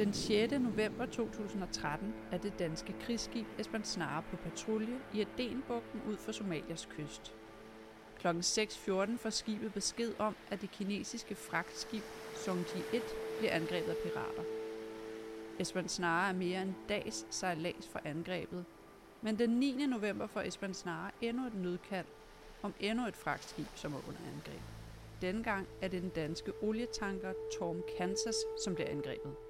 Den 6. november 2013 er det danske krigsskib Esbern Snare på patrulje i Adenbugten ud for Somalias kyst. Klokken 6.14 får skibet besked om, at det kinesiske fragtskib Songji 1 bliver angrebet af pirater. Esbern Snare er mere end dags sejlads for angrebet, men den 9. november får Esbern Snare endnu et nødkald om endnu et fragtskib, som er under angreb. Denne gang er det den danske olietanker Torm Kansas, som bliver angrebet.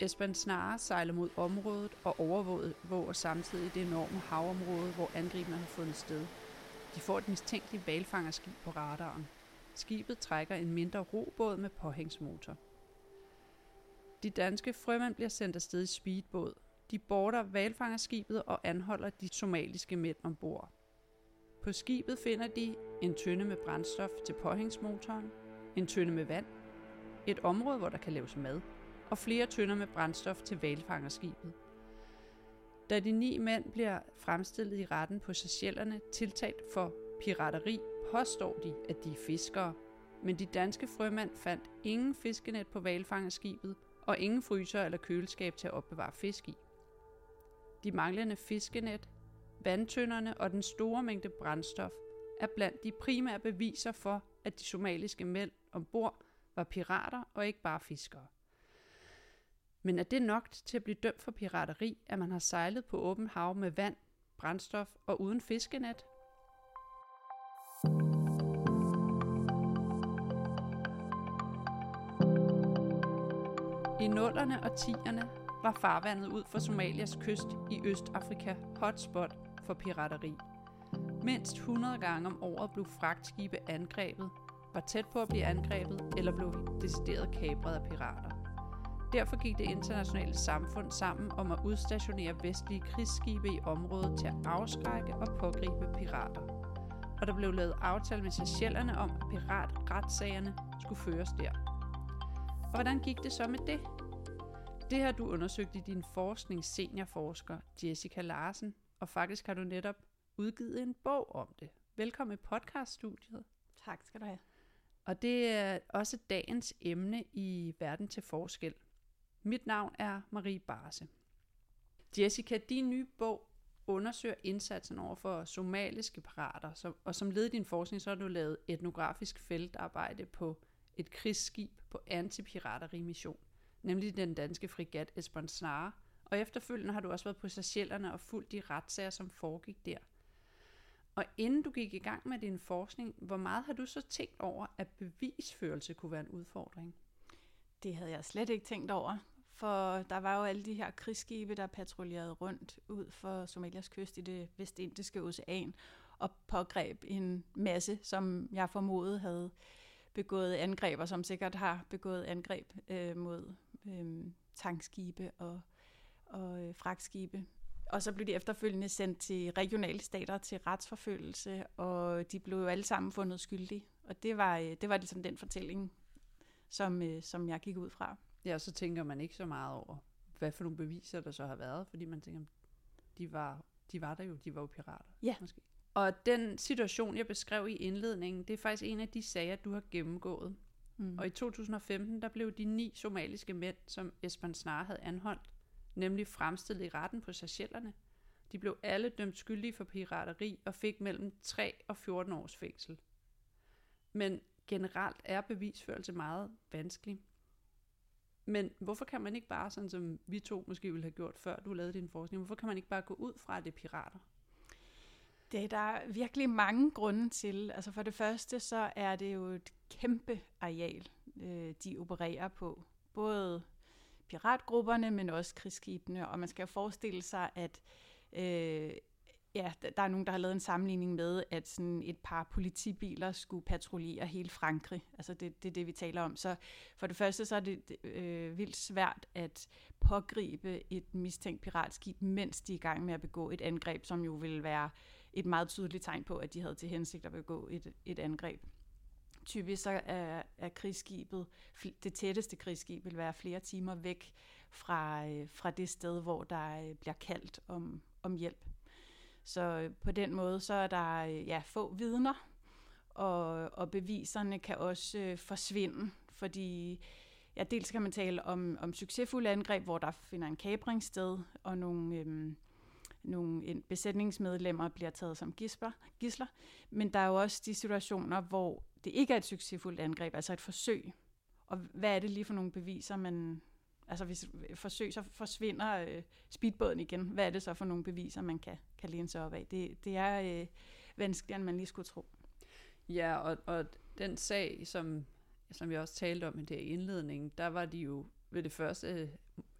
Esben Snare sejler mod området og overvåger samtidig det enorme havområde, hvor angriberne har fundet sted. De får et mistænkeligt valfangerskib på radaren. Skibet trækker en mindre robåd med påhængsmotor. De danske frømænd bliver sendt afsted i speedbåd. De border valfangerskibet og anholder de somaliske mænd ombord. På skibet finder de en tønde med brændstof til påhængsmotoren, en tønde med vand, et område, hvor der kan laves mad, og flere tønder med brændstof til valfangerskibet. Da de ni mænd bliver fremstillet i retten på Seychellerne tiltalt for pirateri, påstår de, at de er fiskere, men de danske frømænd fandt ingen fiskenet på valfangerskibet og ingen fryser eller køleskab til at opbevare fisk i. De manglende fiskenet, vandtønderne og den store mængde brændstof er blandt de primære beviser for, at de somaliske mænd ombord var pirater og ikke bare fiskere. Men er det nok til at blive dømt for pirateri, at man har sejlet på åben hav med vand, brændstof og uden fiskenet? I nullerne og tierne var farvandet ud for Somalias kyst i Østafrika hotspot for pirateri. Mindst 100 gange om året blev fragtskibe angrebet, var tæt på at blive angrebet eller blev decideret kapret af pirater. Derfor gik det internationale samfund sammen om at udstationere vestlige krigsskibe i området til at afskrække og pågribe pirater. Og der blev lavet aftale med Seychellerne om, at piratretsagerne skulle føres der. Og hvordan gik det så med det? Det har du undersøgt i din forskning seniorforsker Jessica Larsen, og faktisk har du netop udgivet en bog om det. Velkommen i podcaststudiet. Tak skal du have. Og det er også dagens emne i Verden til Forskel. Mit navn er Marie Barse. Jessica, din nye bog undersøger indsatsen over for somaliske pirater, og som led i din forskning, så har du lavet etnografisk feltarbejde på et krigsskib på antipiraterimission, nemlig den danske frigat Esbern Snare, og efterfølgende har du også været på Seychellerne og fulgt de retssager, som foregik der. Og inden du gik i gang med din forskning, hvor meget har du så tænkt over, at bevisførelse kunne være en udfordring? Det havde jeg slet ikke tænkt over. For der var jo alle de her krigsskibe, der patruljerede rundt ud for Somalias kyst i det vestindiske ocean og pågreb en masse, som jeg formodede havde begået angreb, og som sikkert har begået angreb øh, mod øh, tankskibe og, og øh, fragtskibe. Og så blev de efterfølgende sendt til regionale stater til retsforfølgelse, og de blev jo alle sammen fundet skyldige. Og det var, øh, det var ligesom den fortælling, som, øh, som jeg gik ud fra. Ja, så tænker man ikke så meget over, hvad for nogle beviser der så har været, fordi man tænker, de var, de var der jo, de var jo pirater. Ja. Måske. Og den situation, jeg beskrev i indledningen, det er faktisk en af de sager, du har gennemgået. Mm. Og i 2015, der blev de ni somaliske mænd, som Esben Snare havde anholdt, nemlig fremstillet i retten på Seychellerne. De blev alle dømt skyldige for pirateri og fik mellem 3 og 14 års fængsel. Men generelt er bevisførelse meget vanskelig. Men hvorfor kan man ikke bare, sådan som vi to måske ville have gjort før du lavede din forskning, hvorfor kan man ikke bare gå ud fra, at det er pirater? Det er der virkelig mange grunde til. Altså for det første, så er det jo et kæmpe areal, øh, de opererer på. Både piratgrupperne, men også krigsskibene. Og man skal jo forestille sig, at øh, ja, der er nogen, der har lavet en sammenligning med, at sådan et par politibiler skulle patruljere hele Frankrig. Altså det, det er det, vi taler om. Så for det første, så er det øh, vildt svært at pågribe et mistænkt piratskib, mens de er i gang med at begå et angreb, som jo vil være et meget tydeligt tegn på, at de havde til hensigt at begå et, et angreb. Typisk så er, er krigsskibet, det tætteste krigsskib vil være flere timer væk fra, øh, fra det sted, hvor der øh, bliver kaldt om, om hjælp. Så øh, på den måde, så er der øh, ja, få vidner, og, og beviserne kan også øh, forsvinde, fordi ja, dels kan man tale om, om succesfulde angreb, hvor der finder en kabring sted, og nogle, øhm, nogle besætningsmedlemmer bliver taget som gisper, gisler. Men der er jo også de situationer, hvor det ikke er et succesfuldt angreb, altså et forsøg. Og hvad er det lige for nogle beviser, man... Altså hvis forsøg, så forsvinder øh, speedbåden igen. Hvad er det så for nogle beviser, man kan, kan læne sig op af? Det, det er øh, vanskeligere, end man lige skulle tro. Ja, og, og den sag, som, som jeg også talte om i det indledning, der var de jo ved det første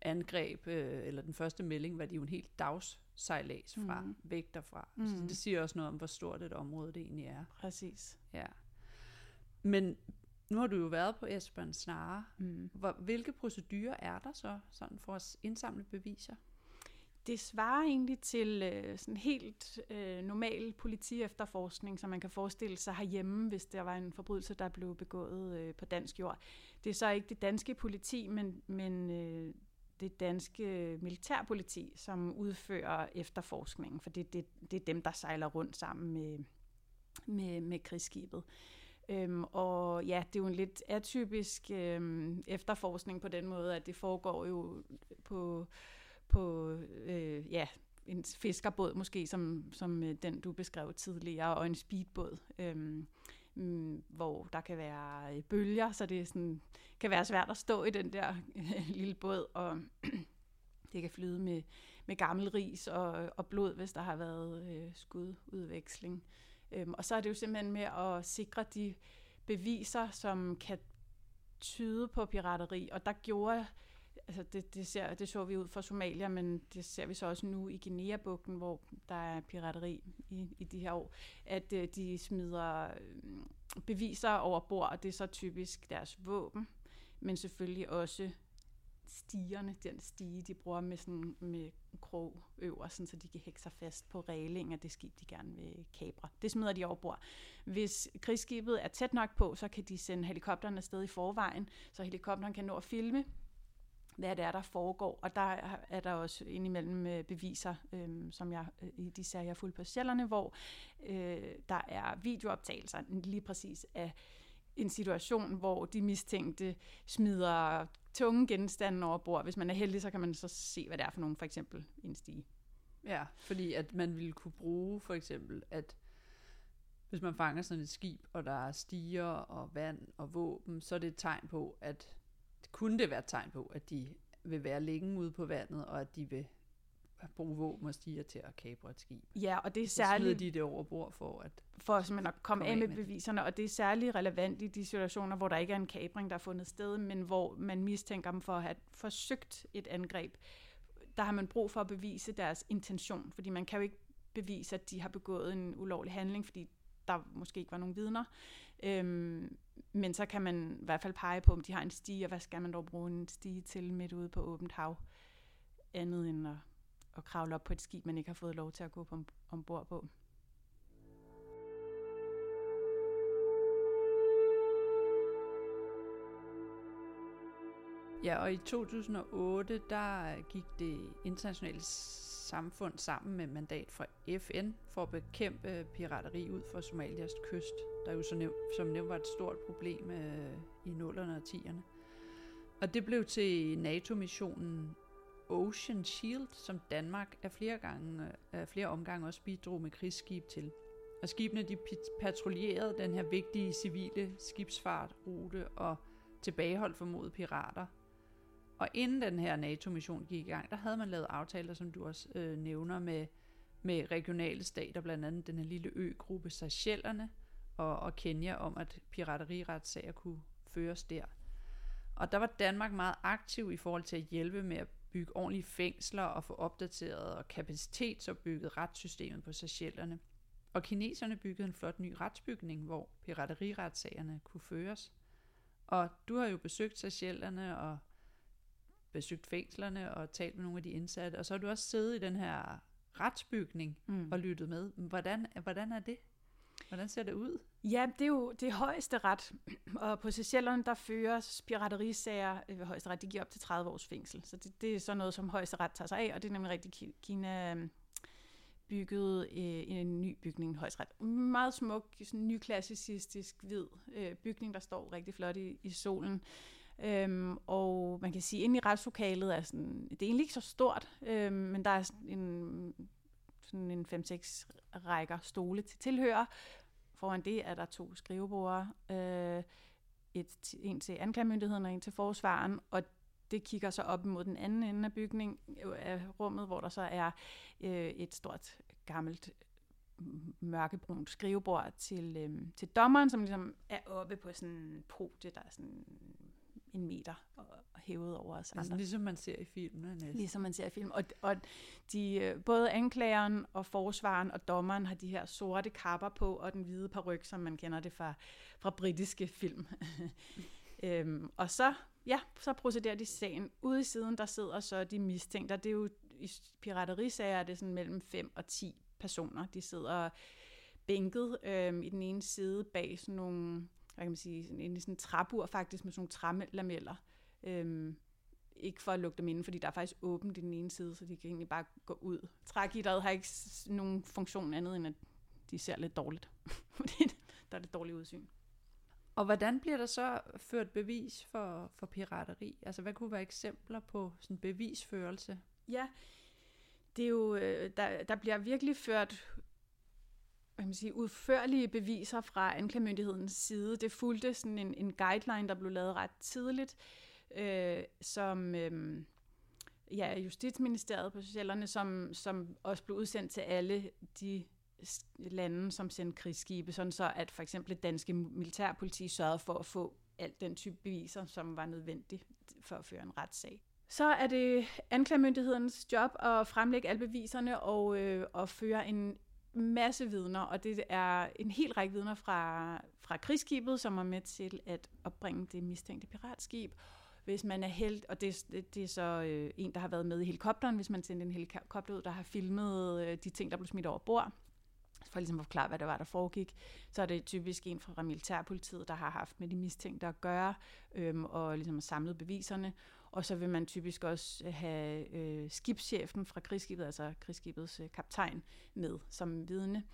angreb, øh, eller den første melding, var de jo en helt dagssejlads fra, mm. væk derfra. Mm. Så det siger også noget om, hvor stort et område det egentlig er. Præcis. Ja. Men nu har du jo været på Esbjørn Snare. Mm. Hvor, hvilke procedurer er der så sådan for at indsamle beviser? Det svarer egentlig til øh, sådan helt øh, normal politi-efterforskning, som man kan forestille sig herhjemme, hvis der var en forbrydelse, der blev begået øh, på dansk jord. Det er så ikke det danske politi, men, men øh, det danske militærpoliti, som udfører efterforskningen, for det, det, det er dem, der sejler rundt sammen med, med, med krigsskibet. Øhm, og ja, det er jo en lidt atypisk øhm, efterforskning på den måde, at det foregår jo på, på øh, ja, en fiskerbåd måske, som, som øh, den du beskrev tidligere, og en speedbåd, øhm, mm, hvor der kan være øh, bølger, så det sådan, kan være svært at stå i den der øh, lille båd, og det kan flyde med, med gammel ris og, og blod, hvis der har været øh, skududveksling. Øhm, og så er det jo simpelthen med at sikre de beviser, som kan tyde på pirateri, og der gjorde altså det, det, ser, det så vi ud for Somalia, men det ser vi så også nu i Guinea-bugten, hvor der er pirateri i, i de her år, at øh, de smider øhm, beviser over bord, og det er så typisk deres våben, men selvfølgelig også stigerne, den stige, de bruger med, sådan, med krog øver, sådan, så de kan hække sig fast på reglingen af det skib, de gerne vil kabre. Det smider de over bord. Hvis krigsskibet er tæt nok på, så kan de sende helikopterne afsted i forvejen, så helikopteren kan nå at filme hvad det er, der foregår. Og der er der også indimellem øh, beviser, øh, som jeg øh, i de sager, jeg fuldt på sjælderne, hvor øh, der er videooptagelser lige præcis af en situation, hvor de mistænkte smider tunge genstande over bord. Hvis man er heldig, så kan man så se, hvad det er for nogen, for eksempel en stige. Ja, fordi at man ville kunne bruge for eksempel, at hvis man fanger sådan et skib, og der er stiger og vand og våben, så er det et tegn på, at kunne det være et tegn på, at de vil være længe ude på vandet, og at de vil bruge våben og stiger til at kapre et skib. Ja, og det er særligt... Så de det over bord for at... For simpelthen at komme, komme af med, med beviserne, og det er særligt relevant i de situationer, hvor der ikke er en kapring, der er fundet sted, men hvor man mistænker dem for at have forsøgt et angreb. Der har man brug for at bevise deres intention, fordi man kan jo ikke bevise, at de har begået en ulovlig handling, fordi der måske ikke var nogen vidner. Øhm, men så kan man i hvert fald pege på, om de har en stige, og hvad skal man dog bruge en stige til midt ude på åbent hav, andet end at, at kravle op på et skib, man ikke har fået lov til at gå på, ombord på. Ja, og i 2008, der gik det internationale samfund sammen med mandat fra FN for at bekæmpe pirateri ud for Somalias kyst, der jo så som nævnt var et stort problem øh, i 0'erne og 10'erne. Og det blev til NATO-missionen Ocean Shield, som Danmark af flere, gange, af øh, flere omgange også bidrog med krigsskib til. Og skibene de patruljerede den her vigtige civile skibsfartrute og tilbageholdt formodet pirater og inden den her NATO-mission gik i gang, der havde man lavet aftaler, som du også øh, nævner, med, med regionale stater, blandt andet den her lille øgruppe Seychellerne og, og Kenya, om at pirateriretssager kunne føres der. Og der var Danmark meget aktiv i forhold til at hjælpe med at bygge ordentlige fængsler og få opdateret og kapacitetsopbygget retssystemet på Seychellerne. Og kineserne byggede en flot ny retsbygning, hvor pirateriretsagerne kunne føres. Og du har jo besøgt Seychellerne og besøgt fængslerne og talt med nogle af de indsatte, og så har du også siddet i den her retsbygning mm. og lyttet med. Hvordan, hvordan er det? Hvordan ser det ud? Ja, det er jo det er højeste ret, og på Seychellerne, der føres piraterisager øh, ved højeste ret, de giver op til 30 års fængsel. Så det, det er sådan noget, som højeste ret tager sig af, og det er nemlig rigtig Kina øh, byggede øh, en ny bygning i højesteret. Meget smuk, sådan nyklassicistisk hvid øh, bygning, der står rigtig flot i, i solen. Øhm, og man kan sige, at inde i retslokalet er sådan, det er egentlig ikke så stort, øhm, men der er sådan en, sådan en 5-6 rækker stole til tilhører. Foran det er der to skriveborde, øh, et, en til anklagemyndigheden og en til forsvaren, og det kigger så op mod den anden ende af bygningen, øh, af rummet, hvor der så er øh, et stort gammelt mørkebrunt skrivebord til, øh, til dommeren, som ligesom er oppe på sådan en podie, der er sådan en meter hævet over os andre. Altså ligesom man ser i filmen. Næsten. Ligesom man ser i film. Og, og de, øh, både anklageren og forsvaren og dommeren har de her sorte kapper på, og den hvide paryk, som man kender det fra, fra britiske film. øhm, og så, ja, så procederer de sagen. Ude i siden, der sidder så de mistænkte. Det er jo i piraterisager er det sådan mellem 5 og 10 personer. De sidder bænket øhm, i den ene side bag sådan nogle hvad kan man sige, sådan, en sådan træbur faktisk med sådan nogle trælameller. Øhm, ikke for at lukke dem inde, fordi der er faktisk åbent i den ene side, så de kan egentlig bare gå ud. Trægitteret har ikke nogen funktion andet, end at de ser lidt dårligt, fordi der er det dårlige udsyn. Og hvordan bliver der så ført bevis for, for pirateri? Altså, hvad kunne være eksempler på sådan bevisførelse? Ja, det er jo, øh, der, der bliver virkelig ført hvad man sige, udførlige beviser fra anklagemyndighedens side. Det fulgte sådan en, en guideline, der blev lavet ret tidligt, øh, som øh, ja, Justitsministeriet på Socialerne, som, som også blev udsendt til alle de lande, som sendte krigsskibe, sådan så at for eksempel det danske militærpoliti sørgede for at få alt den type beviser, som var nødvendigt for at føre en retssag. Så er det anklagemyndighedens job at fremlægge alle beviserne og, øh, og føre en masse vidner, og det er en hel række vidner fra, fra krigsskibet, som er med til at opbringe det mistænkte piratskib. Hvis man er held, og det, det, det er så øh, en, der har været med i helikopteren, hvis man sendte en helikopter ud, der har filmet øh, de ting, der blev smidt over bord, for ligesom at forklare, hvad det var, der foregik, så er det typisk en fra militærpolitiet, der har haft med de mistænkte at gøre, øh, og ligesom samlet beviserne. Og så vil man typisk også øh, have øh, skibschefen fra krigsskibet, altså krigsskibets øh, kaptajn, med som vidne.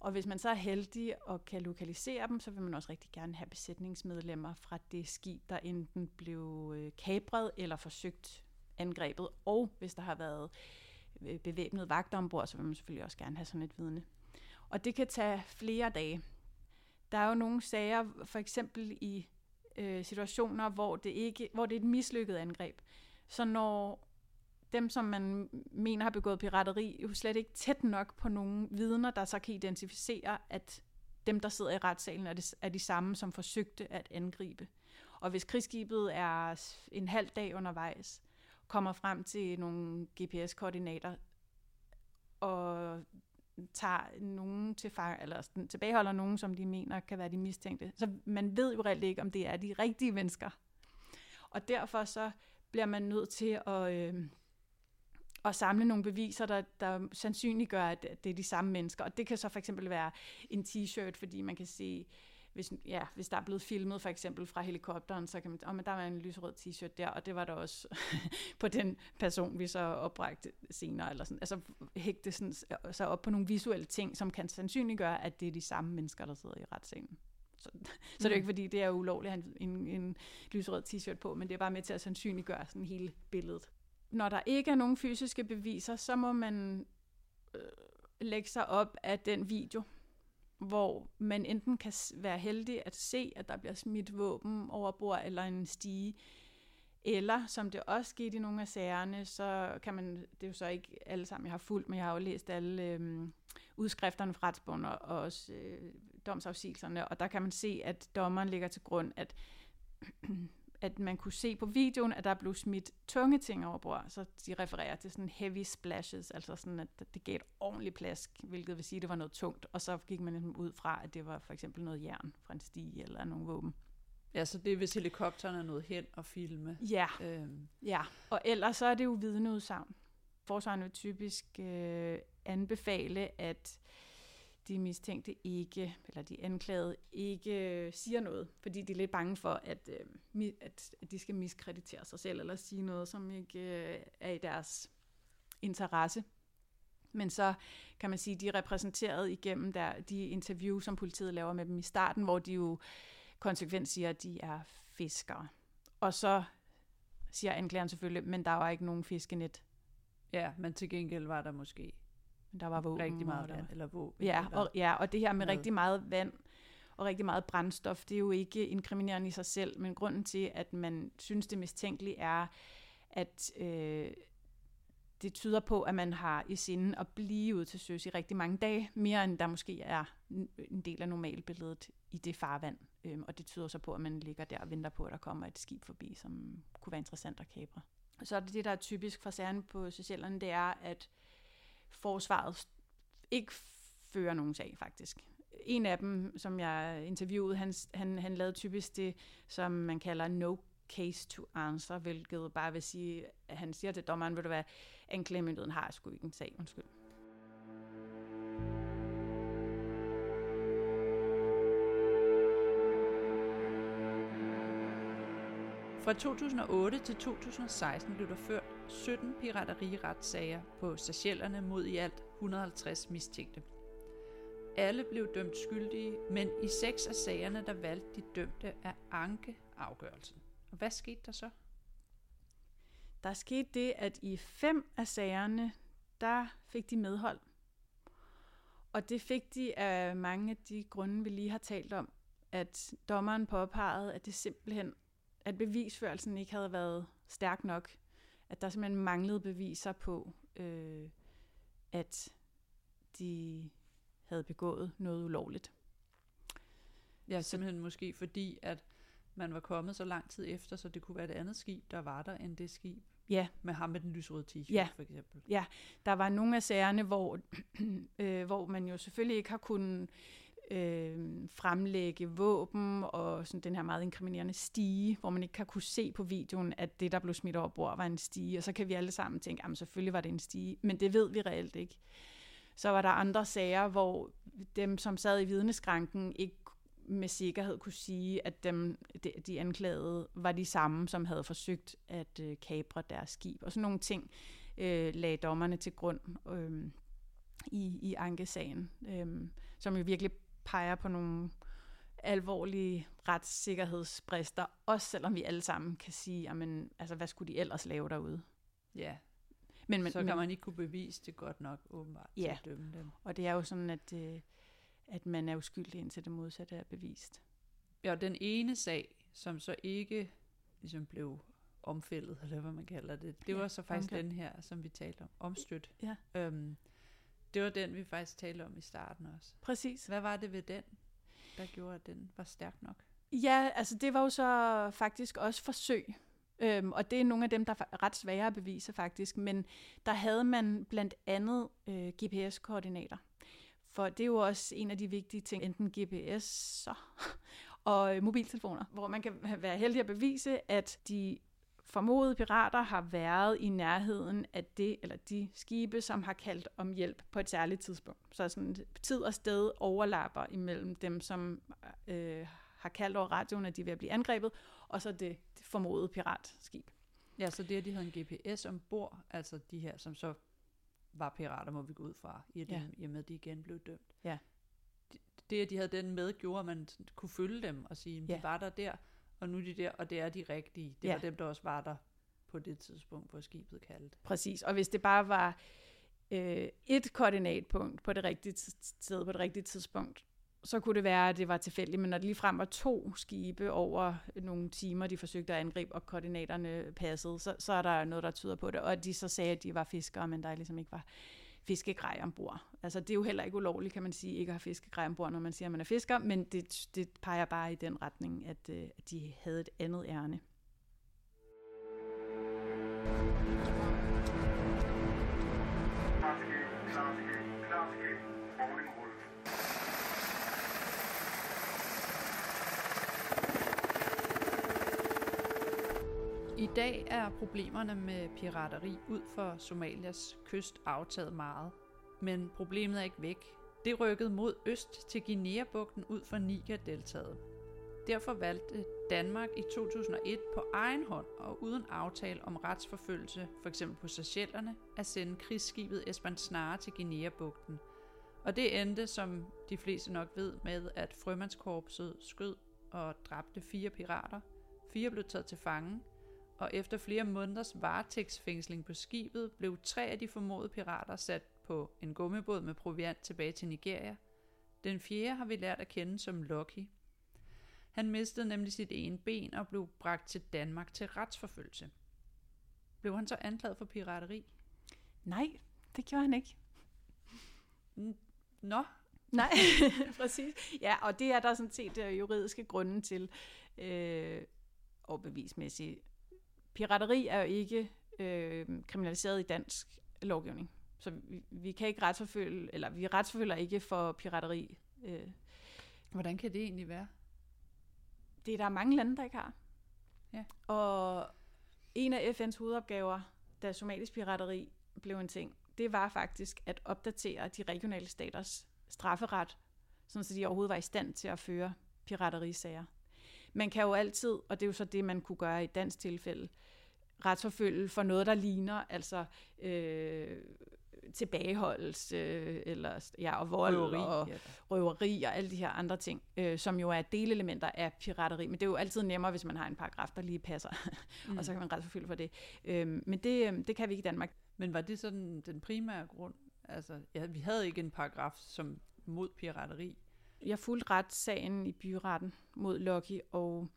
Og hvis man så er heldig og kan lokalisere dem, så vil man også rigtig gerne have besætningsmedlemmer fra det skib, der enten blev øh, kabret eller forsøgt angrebet. Og hvis der har været øh, bevæbnet vagter ombord, så vil man selvfølgelig også gerne have sådan et vidne. Og det kan tage flere dage. Der er jo nogle sager, for eksempel i øh, situationer, hvor det, ikke, hvor det er et mislykket angreb. Så når dem, som man mener har begået pirateri, jo slet ikke tæt nok på nogle vidner, der så kan identificere, at dem, der sidder i retssalen, er, det, er de samme, som forsøgte at angribe. Og hvis krigsskibet er en halv dag undervejs, kommer frem til nogle GPS-koordinater, og tager nogen til fang, eller tilbageholder nogen, som de mener kan være de mistænkte. Så man ved jo reelt ikke, om det er de rigtige mennesker. Og derfor så bliver man nødt til at, øh, at samle nogle beviser, der, der sandsynliggør, at det er de samme mennesker. Og det kan så for eksempel være en t-shirt, fordi man kan se hvis, ja, hvis der er blevet filmet for eksempel fra helikopteren, så kan man, oh, men der var en lyserød t-shirt der, og det var der også på den person, vi så opbragte senere, eller sådan. Altså hægte sådan, så op på nogle visuelle ting, som kan sandsynliggøre, at det er de samme mennesker, der sidder i retsscenen. Så, så det er jo ikke, fordi det er ulovligt at have en, en, en lyserød t-shirt på, men det er bare med til at sandsynliggøre sådan hele billedet. Når der ikke er nogen fysiske beviser, så må man øh, lægge sig op af den video, hvor man enten kan være heldig at se, at der bliver smidt våben over bord eller en stige, eller som det også skete i nogle af sagerne, så kan man, det er jo så ikke alle sammen, jeg har fulgt, men jeg har jo læst alle øhm, udskrifterne fra retsbogen og også øh, domsafsigelserne, og der kan man se, at dommeren ligger til grund, at at man kunne se på videoen, at der blev smidt tunge ting over bord, så de refererer til sådan heavy splashes, altså sådan, at det gav et ordentligt plask, hvilket vil sige, at det var noget tungt, og så gik man ligesom ud fra, at det var for eksempel noget jern fra en stige eller nogle våben. Ja, så det er, hvis helikopteren er nået hen og filme. Ja, øhm. ja. og ellers så er det jo vidneudsagn. Forsvaren vil typisk øh, anbefale, at de mistænkte ikke, eller de anklagede ikke øh, siger noget, fordi de er lidt bange for, at, øh, at de skal miskreditere sig selv, eller sige noget, som ikke øh, er i deres interesse. Men så kan man sige, at de er repræsenteret igennem der, de interview, som politiet laver med dem i starten, hvor de jo konsekvent siger, at de er fiskere. Og så siger anklageren selvfølgelig, men der var ikke nogen fiskenet. Ja, men til gengæld var der måske men der var våben. rigtig meget vand, eller våben. Ja, eller, og, ja, og det her med noget. rigtig meget vand og rigtig meget brændstof, det er jo ikke inkriminerende i sig selv, men grunden til, at man synes, det mistænkelige er, at øh, det tyder på, at man har i sinde at blive ude til søs i rigtig mange dage, mere end der måske er en- del af normalbilledet i det farvand. Øhm, og det tyder så på, at man ligger der og venter på, at der kommer et skib forbi, som kunne være interessant at kapre. Så er det det, der er typisk for sagerne på Seychellerne, det er, at forsvaret ikke fører nogen sag, faktisk. En af dem, som jeg interviewede, han, han, han lavede typisk det, som man kalder no case to answer, hvilket bare vil sige, at han siger til dommeren, ved du hvad, anklagemyndigheden har sgu ikke en sag, undskyld. Fra 2008 til 2016 blev der ført 17 pirateriretssager på Seychellerne mod i alt 150 mistænkte. Alle blev dømt skyldige, men i seks af sagerne der valgte de dømte at anke afgørelsen. Og hvad skete der så? Der skete det, at i fem af sagerne, der fik de medhold. Og det fik de af mange af de grunde, vi lige har talt om, at dommeren påpegede, at det simpelthen, at bevisførelsen ikke havde været stærk nok. At der simpelthen manglede beviser på, øh, at de havde begået noget ulovligt. Ja, simpelthen måske fordi, at man var kommet så lang tid efter, så det kunne være et andet skib, der var der, end det skib Ja, med ham med den lysrøde t-shirt, Ja. for eksempel. Der var nogle af sagerne, hvor, øh, hvor man jo selvfølgelig ikke har kunnet øh, fremlægge våben og sådan den her meget inkriminerende stige, hvor man ikke kan kunne se på videoen, at det, der blev smidt over bord, var en stige. Og så kan vi alle sammen tænke, at selvfølgelig var det en stige, men det ved vi reelt ikke. Så var der andre sager, hvor dem, som sad i vidneskranken, ikke med sikkerhed kunne sige, at dem, de, de anklagede var de samme, som havde forsøgt at øh, kapre deres skib. Og sådan nogle ting øh, lagde dommerne til grund øh, i, i ankesagen, øh, som jo virkelig peger på nogle alvorlige retssikkerhedsbrister, også selvom vi alle sammen kan sige, jamen, altså, hvad skulle de ellers lave derude? Ja, Men, men, så kan man ikke kunne bevise det godt nok, åbenbart, Ja. til at dømme dem. Og det er jo sådan, at, øh, at man er uskyldig indtil det modsatte er bevist. Ja, den ene sag, som så ikke ligesom blev omfældet, eller hvad man kalder det, det Ja, var så faktisk omkaldt. den her, som vi talte om, omstødt. Ja. Øhm, det var den, vi faktisk talte om i starten også. Præcis. Hvad var det ved den, der gjorde, at den var stærk nok? Ja, altså det var jo så faktisk også forsøg. Øhm, og det er nogle af dem, der er ret svære at bevise faktisk. Men der havde man blandt andet øh, GPS-koordinater. For det er jo også en af de vigtige ting, enten GPS så, og øh, mobiltelefoner, hvor man kan være heldig at bevise, at de formodede pirater har været i nærheden af det eller de skibe, som har kaldt om hjælp på et særligt tidspunkt. Så sådan tid og sted overlapper imellem dem, som øh, har kaldt over radioen, at de er ved at blive angrebet, og så det, det formodede piratskib. Ja, så det, at de havde en GPS ombord, altså de her, som så var pirater, må vi gå ud fra, i, Ja. dem, i og med, at de igen blev dømt. Ja. Det, at de havde den med, gjorde, at man kunne følge dem og sige, Ja. de var der der, og nu er de der, og det er de rigtige. Det Ja. var dem, der også var der på det tidspunkt, hvor skibet kaldte. Præcis. Og hvis det bare var øh, et koordinatpunkt på det rigtige sted på det rigtige tidspunkt, så kunne det være, at det var tilfældigt. Men når det ligefrem var to skibe over nogle timer, de forsøgte at angribe, og koordinaterne passede, så, så er der noget, der tyder på det. Og de så sagde, at de var fiskere, men der ligesom ikke var fiskegrej ombord. Altså det er jo heller ikke ulovligt, kan man sige, ikke at have fiskegrej ombord, når man siger, at man er fisker, men det, det peger bare i den retning, at, øh, at de havde et andet ærne. I dag er problemerne med pirateri ud for Somalias kyst aftaget meget. Men problemet er ikke væk. Det rykkede mod øst til Guinea-bugten ud for Niger-deltaget. Derfor valgte Danmark i 2001 på egen hånd og uden aftale om retsforfølgelse, f.eks. på Seychellerne, at sende krigsskibet Esbern Snare til Guinea-bugten. Og det endte, som de fleste nok ved, med at frømandskorpset skød og dræbte fire pirater, Fire blev taget til fange, og efter flere måneders varetægtsfængsling på skibet, blev tre af de formodede pirater sat på en gummibåd med proviant tilbage til Nigeria. Den fjerde har vi lært at kende som Lucky. Han mistede nemlig sit ene ben og blev bragt til Danmark til retsforfølgelse. Blev han så anklaget for pirateri? Nej, det gjorde han ikke. Nå, Nej, præcis. Ja, og det er der sådan set øh, juridiske grunde til, øh, og bevismæssigt. Pirateri er jo ikke øh, kriminaliseret i dansk lovgivning. Så vi, vi kan ikke retsforfølge, eller vi retsforfølger ikke for pirateri. Øh, hvordan kan det egentlig være? det er der mange lande, der ikke har. Ja. Og en af FN's hovedopgaver, da somalisk pirateri blev en ting, det var faktisk at opdatere de regionale staters strafferet, sådan så de overhovedet var i stand til at føre piraterisager. Man kan jo altid, og det er jo så det, man kunne gøre i et dansk tilfælde, retsforfølge for noget, der ligner, altså øh, tilbageholdelse, øh, eller, ja, og vold Røveri, og ja. røveri og alle de her andre ting, øh, som jo er delelementer af pirateri. Men det er jo altid nemmere, hvis man har en paragraf, der lige passer, mm. og så kan man retsforfølge for det. Øh, men det, øh, det kan vi ikke i Danmark. Men var det sådan den primære grund? Altså, ja, vi havde ikke en paragraf som mod pirateri. Jeg fulgte retssagen i byretten mod Lucky, og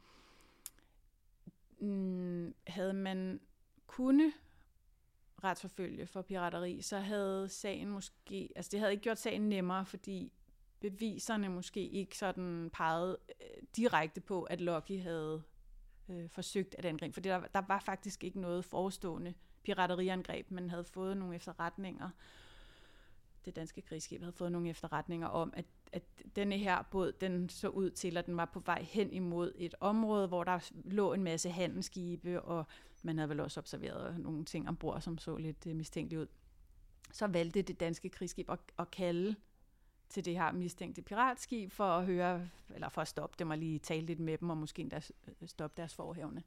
mm, havde man kunne retsforfølge for pirateri, så havde sagen måske, altså det havde ikke gjort sagen nemmere, fordi beviserne måske ikke sådan pegede øh, direkte på, at Lucky havde øh, forsøgt at angribe. For der, der var faktisk ikke noget forestående pirateriangreb, men havde fået nogle efterretninger. Det danske krigsskib havde fået nogle efterretninger om, at, at denne her båd, den så ud til, at den var på vej hen imod et område, hvor der lå en masse handelsskibe, og man havde vel også observeret nogle ting ombord, som så lidt øh, mistænkeligt ud. Så valgte det danske krigsskib at, at kalde til det her mistænkte piratskib for at høre, eller for at stoppe dem og lige tale lidt med dem, og måske endda øh, stoppe deres forhævne.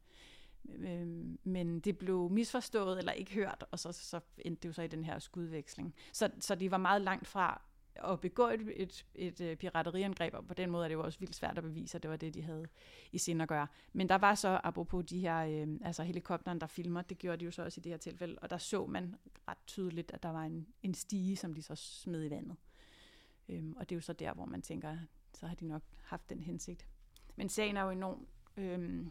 Øhm, men det blev misforstået eller ikke hørt, og så, så endte det jo så i den her skudveksling. Så, så de var meget langt fra at begå et, et, et, et pirateriangreb, og på den måde er det jo også vildt svært at bevise, at det var det, de havde i sind at gøre. Men der var så, apropos de her, øh, altså helikopteren, der filmer, det gjorde de jo så også i det her tilfælde, og der så man ret tydeligt, at der var en, en stige, som de så smed i vandet. Øhm, og det er jo så der, hvor man tænker, så har de nok haft den hensigt. Men sagen er jo enormt øh,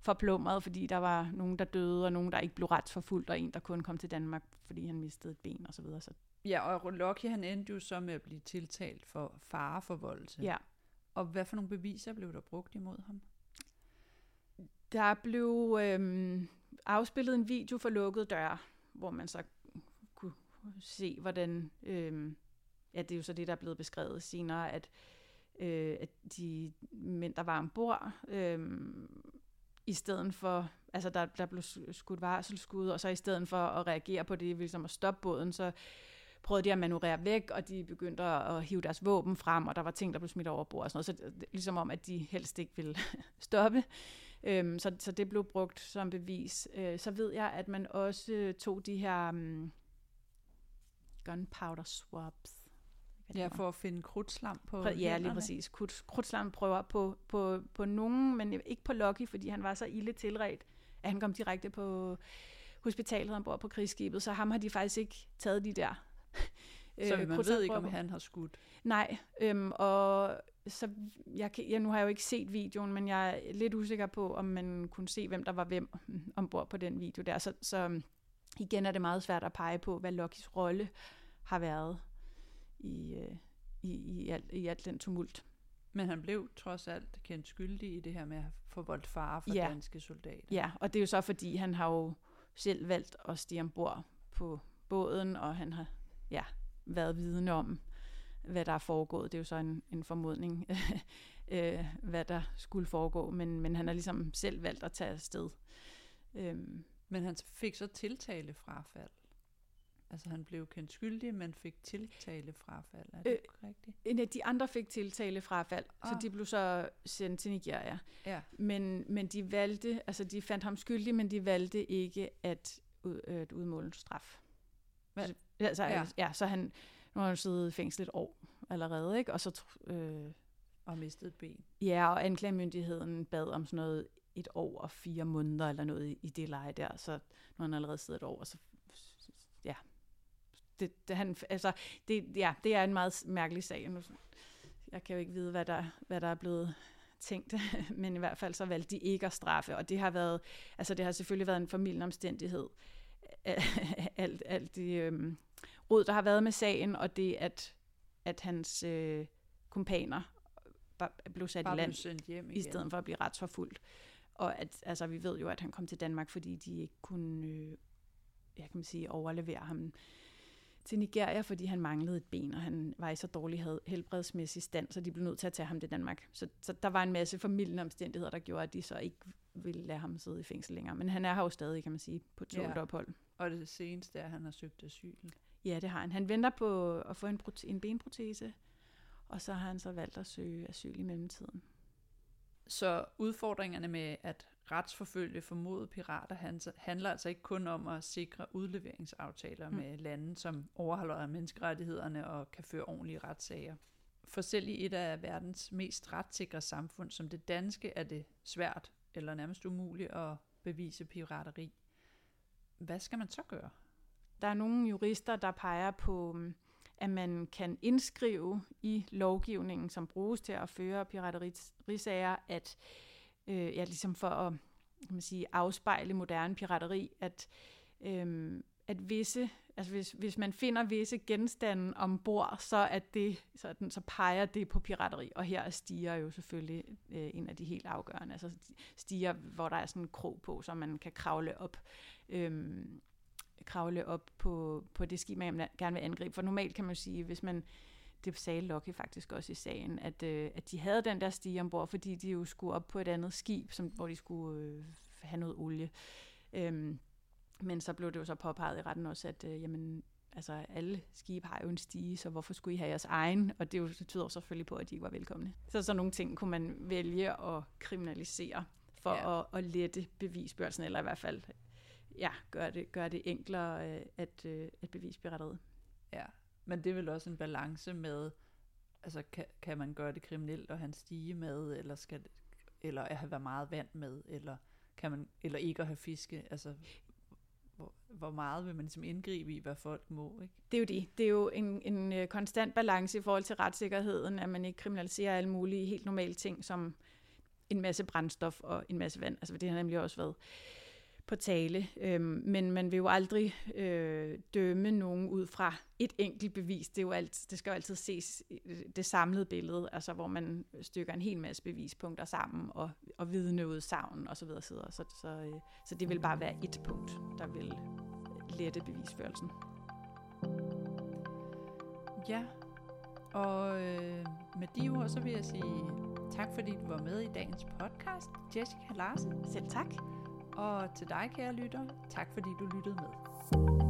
forplumret, fordi der var nogen, der døde, og nogen, der ikke blev retsforfulgt, og en, der kun kom til Danmark, fordi han mistede et ben og så videre. Så Ja, og Lucky han endte jo så med at blive tiltalt for fareforvoldelse. ja, Og hvad for nogle beviser blev der brugt imod ham? der blev øhm, afspillet en video for lukkede døre, hvor man så kunne se, hvordan... Øhm, ja, det er jo så det, der er blevet beskrevet senere, at, øh, at de mænd, der var ombord, øhm, i stedet for, altså der, der blev skudt varselskud, og så i stedet for at reagere på det, ligesom at stoppe båden, så prøvede de at manøvrere væk, og de begyndte at hive deres våben frem, og der var ting, der blev smidt over bord og sådan noget, så det, ligesom om, at de helst ikke ville stoppe. Øhm, så, så det blev brugt som bevis. Øh, så ved jeg, at man også øh, tog de her um, gunpowder swabs. Ja, for at finde krudtslam på Præ- ja, lige præcis. Krudt, krudtslam prøver på, på, på nogen, men ikke på Lucky, fordi han var så ille tilret, at han kom direkte på hospitalet ombord på krigsskibet, så ham har de faktisk ikke taget de der Så øh, man ved ikke, om han har skudt. Nej, øhm, og så jeg, kan, ja, nu har jeg jo ikke set videoen, men jeg er lidt usikker på, om man kunne se, hvem der var hvem ombord på den video der. Så, så øhm, igen er det meget svært at pege på, hvad Luckys rolle har været i, øh, i, i, alt, i alt den tumult. Men han blev trods alt kendt skyldig i det her med at få voldt fare for Ja. danske soldater. Ja, og det er jo så, fordi han har jo selv valgt at stige ombord på båden, og han har ja, været vidne om, hvad der er foregået. Det er jo så en, en formodning, øh, hvad der skulle foregå, men, men han har ligesom selv valgt at tage afsted. Øhm, Men han fik så tiltale frafald. Altså han blev kendt skyldig, men fik tiltale frafald. Er det Øh, øh, rigtigt? en af de andre fik tiltale frafald, ah. så Ah. de blev så sendt til Nigeria. Ja. Men, men de valgte, altså de fandt ham skyldig, men de valgte ikke at, ud, øh, at udmåle en straf. Hvad? Så, altså, Ja. ja. så han, nu har han siddet i fængsel et år allerede, ikke? Og så, øh, Og mistet et ben. ja, og anklagemyndigheden bad om sådan noget et år og fire måneder eller noget i, det leje der, så nu har han allerede siddet et år, og så ja, det, det, han, altså, det, ja, det er en meget mærkelig sag. Nu, jeg kan jo ikke vide, hvad der, hvad der er blevet tænkt, men i hvert fald så valgte de ikke at straffe, og det har været, altså det har selvfølgelig været en familieomstændighed, alt, alt det øhm, råd, der har været med sagen, og det, at, at hans øh, kumpaner blev sat Bare i land, sendt hjem i igen. stedet for at blive retsforfulgt. Og at, altså, vi ved jo, at han kom til Danmark, fordi de ikke kunne, øh, jeg kan man sige, overlevere ham til Nigeria, fordi han manglede et ben, og han var i så dårlig helbredsmæssig stand, så de blev nødt til at tage ham til Danmark. Så, så der var en masse familieomstændigheder, der gjorde, at de så ikke ville lade ham sidde i fængsel længere. Men han er her jo stadig, kan man sige, på tålt Ja. ophold. Og det seneste er, at han har søgt asyl. Ja, det har han. Han venter på at få en, en benprotese, og så har han så valgt at søge asyl i mellemtiden. Så udfordringerne med at retsforfølge formodede pirater handler altså ikke kun om at sikre udleveringsaftaler Mm. med lande, som overholder menneskerettighederne og kan føre ordentlige retssager. For selv i et af verdens mest retssikre samfund som det danske, er det svært eller nærmest umuligt at bevise pirateri. Hvad skal man så gøre? Der er nogle jurister, der peger på, mm, at man kan indskrive i lovgivningen, som bruges til at føre piraterisager, at øh, ja, ligesom for at kan man sige, afspejle moderne pirateri, at, øh, at visse, altså hvis, hvis man finder visse genstande ombord, så, er det, så, den, så peger det på pirateri. Og her er stiger jo selvfølgelig øh, en af de helt afgørende. Altså stiger, hvor der er sådan en krog på, så man kan kravle op. Øh, kravle op på, på det skib, man gerne vil angribe. For normalt kan man sige, hvis man, det sagde Lokke faktisk også i sagen, at, øh, at de havde den der stige ombord, fordi de jo skulle op på et andet skib, som, hvor de skulle øh, have noget olie. Øhm, men så blev det jo så påpeget i retten også, at øh, jamen, altså, alle skibe har jo en stige, så hvorfor skulle I have jeres egen? Og det, jo, det tyder jo selvfølgelig på, at de ikke var velkomne. Så sådan nogle ting kunne man vælge at kriminalisere for Ja. at, at lette bevisbørelsen, eller i hvert fald ja, gøre det, gør det enklere øh, at, øh, at bevise pirateriet. Ja, men det er vel også en balance med, altså kan, kan man gøre det kriminelt og have en stige med, eller skal eller at have været meget vand med, eller kan man, eller ikke at have fiske, altså hvor, hvor meget vil man ligesom indgribe i, hvad folk må, ikke? Det er jo det. Det er jo en, en øh, konstant balance i forhold til retssikkerheden, at man ikke kriminaliserer alle mulige helt normale ting, som en masse brændstof og en masse vand. Altså det har nemlig også været på tale. Øhm, men man vil jo aldrig øh, dømme nogen ud fra et enkelt bevis. Det, er jo alt, det skal jo altid ses det samlede billede, altså hvor man stykker en hel masse bevispunkter sammen og, og vidneudsagn osv. Så, videre, så, så, øh, så det vil bare være et punkt, der vil lette bevisførelsen. Ja, og øh, med de ord, så vil jeg sige tak, fordi du var med i dagens podcast, Jessica Larsen. Selv tak. Og til dig, kære lytter, tak fordi du lyttede med.